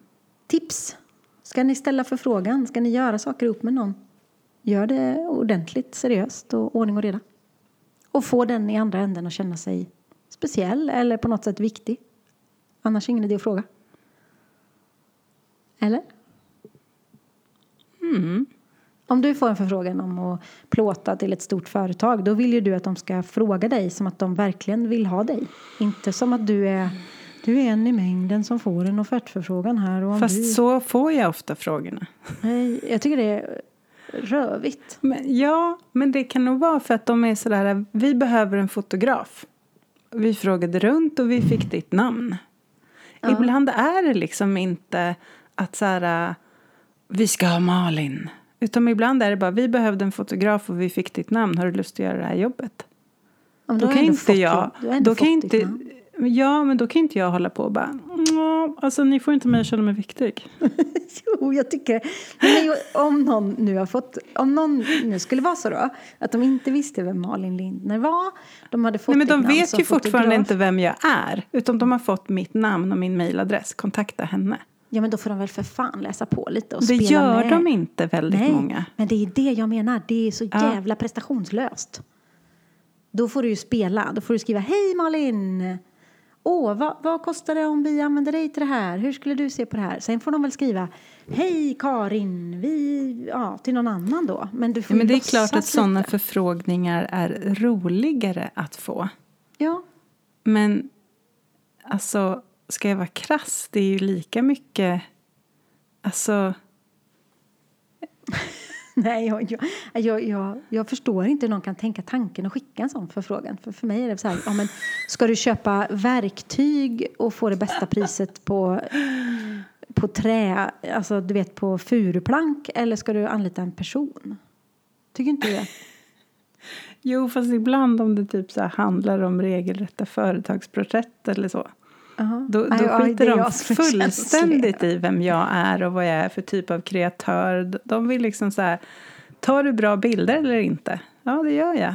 tips. Ska ni ställa förfrågan? Ska ni göra saker upp med någon? Gör det ordentligt, seriöst och ordning och reda. Och få den i andra änden att känna sig speciell eller på något sätt viktig. Annars är ingen idé att fråga. Eller? Mm. Om du får en förfrågan om att plåta till ett stort företag då vill ju du att de ska fråga dig som att de verkligen vill ha dig. Inte som att du är, du är en i mängden som får en offertförfrågan här. Och Fast du, så får jag ofta frågorna. Nej, jag tycker det är rövigt. Men, ja, men det kan nog vara för att de är sådär, vi behöver en fotograf. Vi frågade runt och vi fick ditt namn. Ja. Ibland är det liksom inte att så här, vi ska ha Malin. Utan ibland är det bara, vi behövde en fotograf och vi fick ditt namn. Har du lust att göra det här jobbet? Ja, Då har kan inte jag, då kan inte, namn. ja men då kan inte jag hålla på och bara, "Nå, alltså ni får inte mig att känna mig viktig. Jo, jag tycker men Om någon nu har fått, om någon nu skulle vara så då, att de inte visste vem Malin Lindner var, de hade fått Nej, men de namn vet ju fortfarande fotograf. inte vem jag är. Utan de har fått mitt namn och min mailadress. Kontakta henne. Ja, men då får de väl för fan läsa på lite och Det spela gör med. de inte väldigt Nej, många. men det är det jag menar. Det är så Ja. jävla prestationslöst. Då får du ju spela. Då får du skriva Hej Malin! Åh, vad, vad kostar det om vi använder dig till det här? Hur skulle du se på det här? Sen får de väl skriva Hej Karin! Vi, ja, till någon annan då. Men du får Ja, men det är klart att sådana förfrågningar är roligare att få. Ja, Men alltså, ska jag vara krass, det är ju lika mycket... Alltså, Nej, jag, jag, jag, jag, förstår inte hur någon kan tänka tanken och skicka en sån förfrågan. För, för mig är det så här, ja, men ska du köpa verktyg och få det bästa priset på, på trä, alltså du vet på furuplank, eller ska du anlita en person? Tycker inte du det? jo, fast ibland om det typ så handlar om regelrätta företagsprojekt eller så. Då, då ja, skiter de fullständigt i vem jag är och vad jag är för typ av kreatör. De vill liksom så här, tar du bra bilder eller inte? Ja, det gör jag.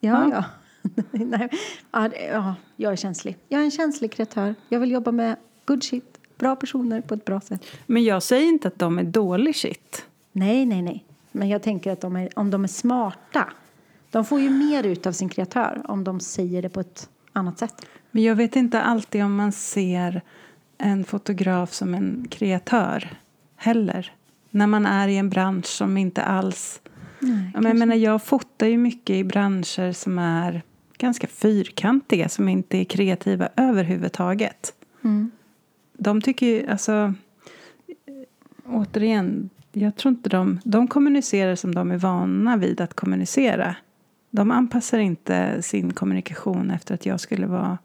Ja, ja. Nej, ja, det- ja, jag är känslig. Jag är en känslig kreatör. Jag vill jobba med good shit, bra personer på ett bra sätt. Men jag säger inte att de är dålig shit. Nej, nej, nej. Men jag tänker att de är, om de är smarta. De får ju mer ut av sin kreatör om de säger det på ett annat sätt. Men jag vet inte alltid om man ser en fotograf som en kreatör heller. När man är i en bransch som inte alls... Nej, jag, menar, jag fotar ju mycket i branscher som är ganska fyrkantiga, som inte är kreativa överhuvudtaget. Mm. De tycker ju, alltså... Återigen, jag tror inte de... De kommunicerar som de är vana vid att kommunicera. De anpassar inte sin kommunikation efter att jag skulle vara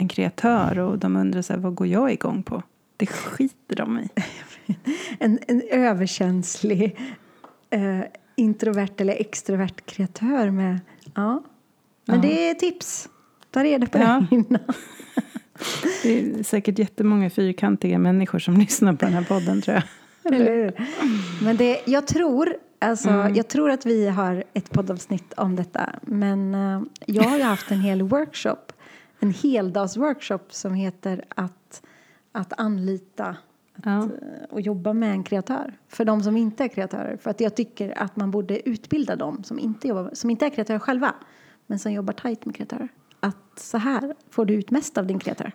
en kreatör och de undrar så här, vad går jag igång på? Det skiter de i. En, en överkänslig eh, introvert eller extrovert kreatör med... Ja. Men Ja. det är tips. Ta reda på Ja. det innan. Det är säkert jättemånga fyrkantiga människor som lyssnar på den här podden tror jag. Eller? Men det, jag, tror, alltså, Mm. jag tror att vi har ett poddavsnitt om detta. Men eh, jag har ju haft en hel workshop. En heldagsworkshop som heter att, att anlita att, Ja. eh, och jobba med en kreatör. För de som inte är kreatörer. För att jag tycker att man borde utbilda dem som inte, jobbar, som inte är kreatörer själva. Men som jobbar tajt med kreatörer. Att så här får du ut mest av din kreatör.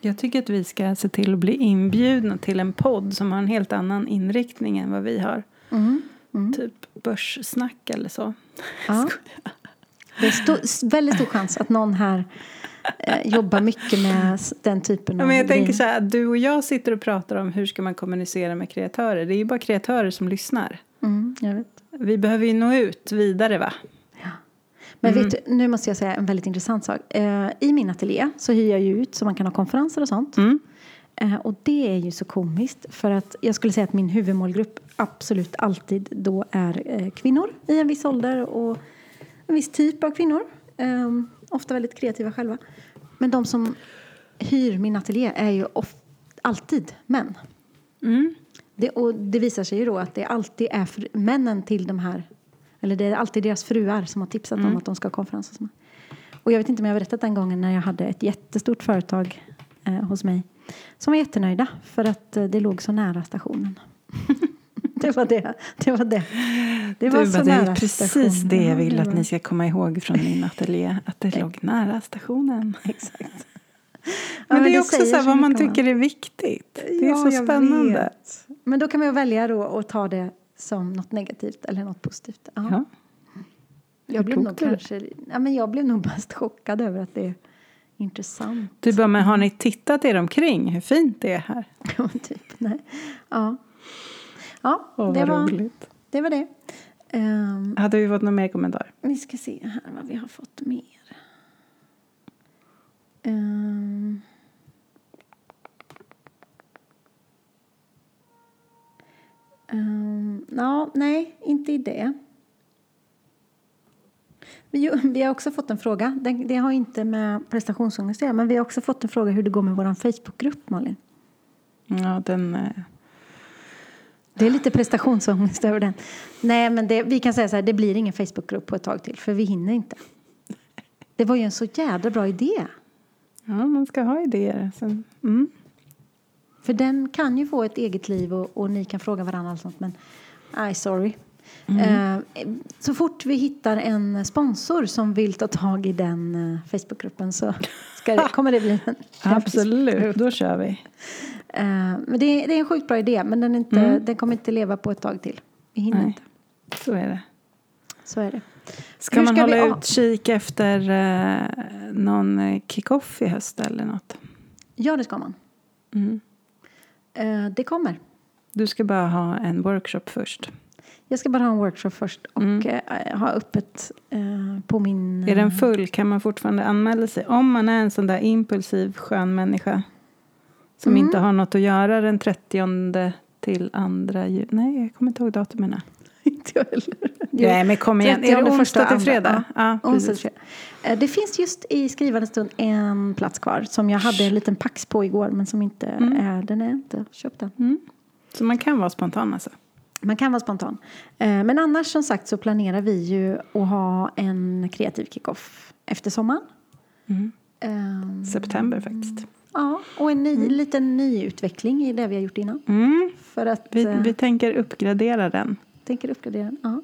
Jag tycker att vi ska se till att bli inbjudna till en podd som har en helt annan inriktning än vad vi har. Mm. Typ börssnack eller så. Ja. Det är sto- väldigt stor chans att någon här jobbar mycket med den typen av men jag tänker så här, du och jag sitter och pratar om hur ska man kommunicera med kreatörer. Det är ju bara kreatörer som lyssnar. Mm, jag vet. Vi behöver ju nå ut vidare va? Men Mm. vet du, nu måste jag säga en väldigt intressant sak. Eh, I min ateljé så hyr jag ju ut så man kan ha konferenser och sånt. Mm. Eh, och det är ju så komiskt för att jag skulle säga att min huvudmålgrupp absolut alltid då är eh, kvinnor i en viss ålder och en viss typ av kvinnor. Eh, ofta väldigt kreativa själva. Men de som hyr min ateljé är ju alltid män. Mm. Det, och det visar sig ju då att det alltid är männen till de här, eller det är alltid deras fruar som har tipsat Mm. om att de ska ha konferenser. och så. Och jag vet inte om jag har berättat den gången när jag hade ett jättestort företag eh, hos mig som var jättenöjda för att eh, det låg så nära stationen. det var det. Det var det. Det var Du, så det är nära precis stationen. det jag Ja, vill att ni ska komma ihåg från min ateljé. Att det låg nära stationen. Exakt. Men, Ja, det är det också så vad man tycker är viktigt. Det är Ja, så spännande. vet. Men då kan man välja då att ta det som något negativt eller något positivt. Ja. Ja. Jag blev, nog kanske, ja, men jag blev nog mest chockad över att det är intressant. Du bara, men har ni tittat er omkring hur fint det är här? Ja, typ, nej. Ja, ja Åh, det, var, roligt. det var det. Ehm, Hade vi fått någon mer kommentar? vi ska se här vad vi har fått mer. Ehm. Um, ja, nej, inte i det. Vi, vi har också fått en fråga. Det, det har inte med prestationsångest att göra, men vi har också fått en fråga hur det går med vår Facebookgrupp, Malin. Ja, den... eh, Det är lite prestationsångest över den. Nej, men det, vi kan säga så här, det blir ingen Facebookgrupp på ett tag till, för vi hinner inte. Det var ju en så jädra bra idé. Ja, man ska ha idéer. Sen, mm. För den kan ju få ett eget liv och, och ni kan fråga varandra och sånt, men nej, sorry. Eh, så fort vi hittar en sponsor som vill ta tag i den eh, Facebookgruppen så ska det, kommer det bli en, Absolut, då kör vi. Eh, men det, är- det är en sjukt bra idé, men den, inte, den kommer inte leva på ett tag till. Vi hinner Nej. inte. Så är det. Så är det. Ska Hur man ska hålla vi- utkik efter eh, någon kick-off i höst eller något? Ja, det ska man. Mm. Eh, det kommer. Du ska bara ha en workshop först. Jag ska bara ha en workshop först och eh, ha öppet eh, på min... Mm. Är den full kan man fortfarande anmäla sig. Om man är en sån där impulsiv skön människa som Mm. inte har något att göra den 30 till andra juni. Nej, jag kommer inte ihåg datumen. Inte jag heller. Nej, men kom igen. Är 30, det onsdag till fredag? Ja, Onsdag. Eh, Det finns just i skrivande stund en plats kvar som jag hade en liten pax på igår men som inte är, den är inte köpt än. Mm. Så man kan vara spontan alltså? Man kan vara spontan. Eh, Men annars som sagt så planerar vi ju att ha en kreativ kickoff efter sommaren. Mm. Ehm, September faktiskt. Ja, och en ny, liten nyutveckling i det vi har gjort innan. Mm. För att Vi, eh, vi tänker uppgradera den. tänker uppgradera den. Ja.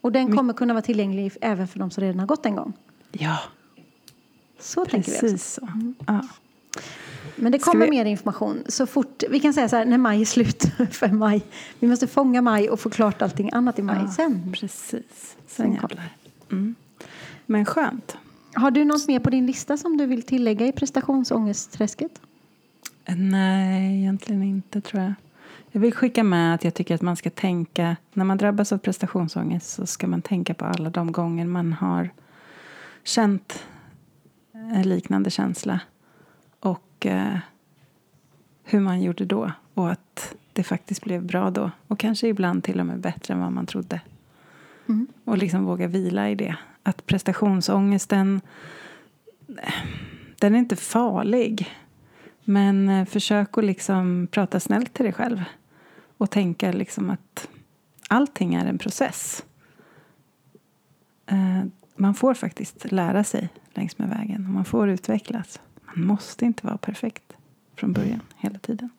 Och den kommer kunna vara tillgänglig även för de som redan har gått en gång. Ja, Så tänker vi också. precis så. Ja. Men det kommer vi- mer information så fort, vi kan säga så här, när maj är slut för maj. Vi måste fånga maj och få klart allting annat i maj Ja, sen. Precis. Sen Sen. Mm. Men skönt. Har du något mer på din lista som du vill tillägga i prestationsångestträsket? Nej, egentligen inte tror jag. Jag vill skicka med att jag tycker att man ska tänka, när man drabbas av prestationsångest så ska man tänka på alla de gånger man har känt en liknande känsla och eh, hur man gjorde då och att det faktiskt blev bra då och kanske ibland till och med bättre än vad man trodde. Mm. Och liksom våga vila i det. Att prestationsångesten, den är inte farlig. Men eh, försök att liksom prata snällt till dig själv. Och tänka liksom att allting är en process. Eh, Man får faktiskt lära sig längs med vägen. Och man får utvecklas. Man måste inte vara perfekt från början, hela tiden.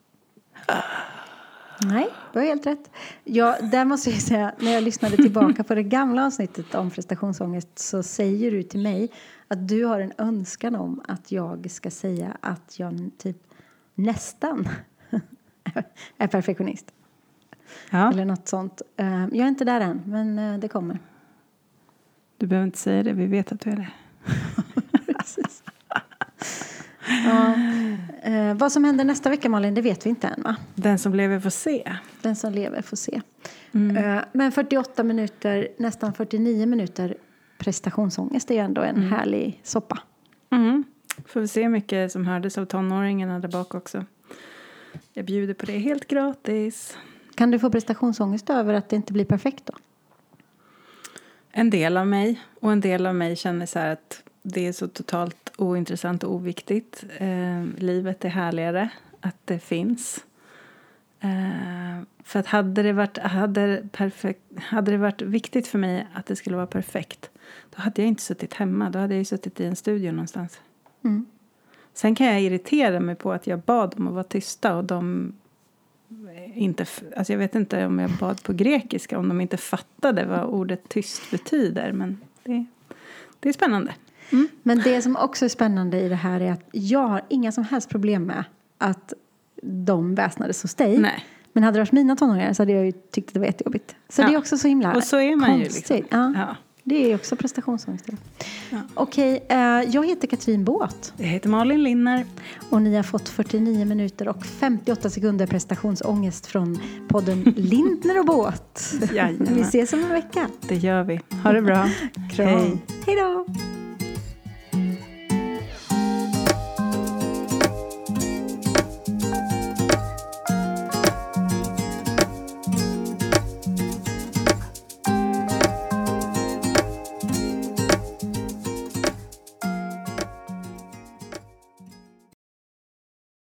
Nej, du har helt rätt. Ja, där måste jag säga, när jag lyssnade tillbaka på det gamla avsnittet om prestationsångest så säger du till mig att du har en önskan om att jag ska säga att jag typ nästan är perfektionist. Ja, Eller något sånt. Eh, Jag är inte där än, men eh, det kommer. du behöver inte säga det. Vi vet att du är det. Ja. Eh, vad som händer nästa vecka, Malin, det vet vi inte än, va? Den som lever får se. Den som lever får se. Mm. Eh, Men 48 minuter, nästan 49 minuter prestationsångest är ju ändå en härlig soppa. Mm. Får vi se hur mycket som hördes av tonåringarna där bak också. Jag bjuder på det helt gratis. Kan du få prestationsångest över att det inte blir perfekt då? En del av mig och en del av mig känner så här att det är så totalt ointressant och oviktigt. Eh, livet är härligare att det finns. Eh, för att hade det, varit, hade, perfekt, hade det varit viktigt för mig att det skulle vara perfekt då hade jag inte suttit hemma. Då hade jag suttit i en studio någonstans. Mm. Sen kan jag irritera mig på att jag bad dem att vara tysta och de inte, alltså jag vet inte om jag bad på grekiska om de inte fattade vad ordet tyst betyder men det, det är spännande. Men det som också är spännande i det här är att jag har inga som helst problem med att de väsnades hos dig. Nej. Men hade det varit mina tonåringar så hade jag ju tyckt att det var jättejobbigt. Så Ja. det är också så himla Och så är man ju konstigt. liksom. Ja. Ja. Det är också prestationsångest. Ja. Okej, eh, jag heter Katrin Båt Jag heter Malin Linner. och ni har fått 49 minuter och 58 sekunder prestationsångest från podden Lindner och Båt. Vi ses om en vecka. Det gör vi. Ha det bra. Kram. Hej. Hej då!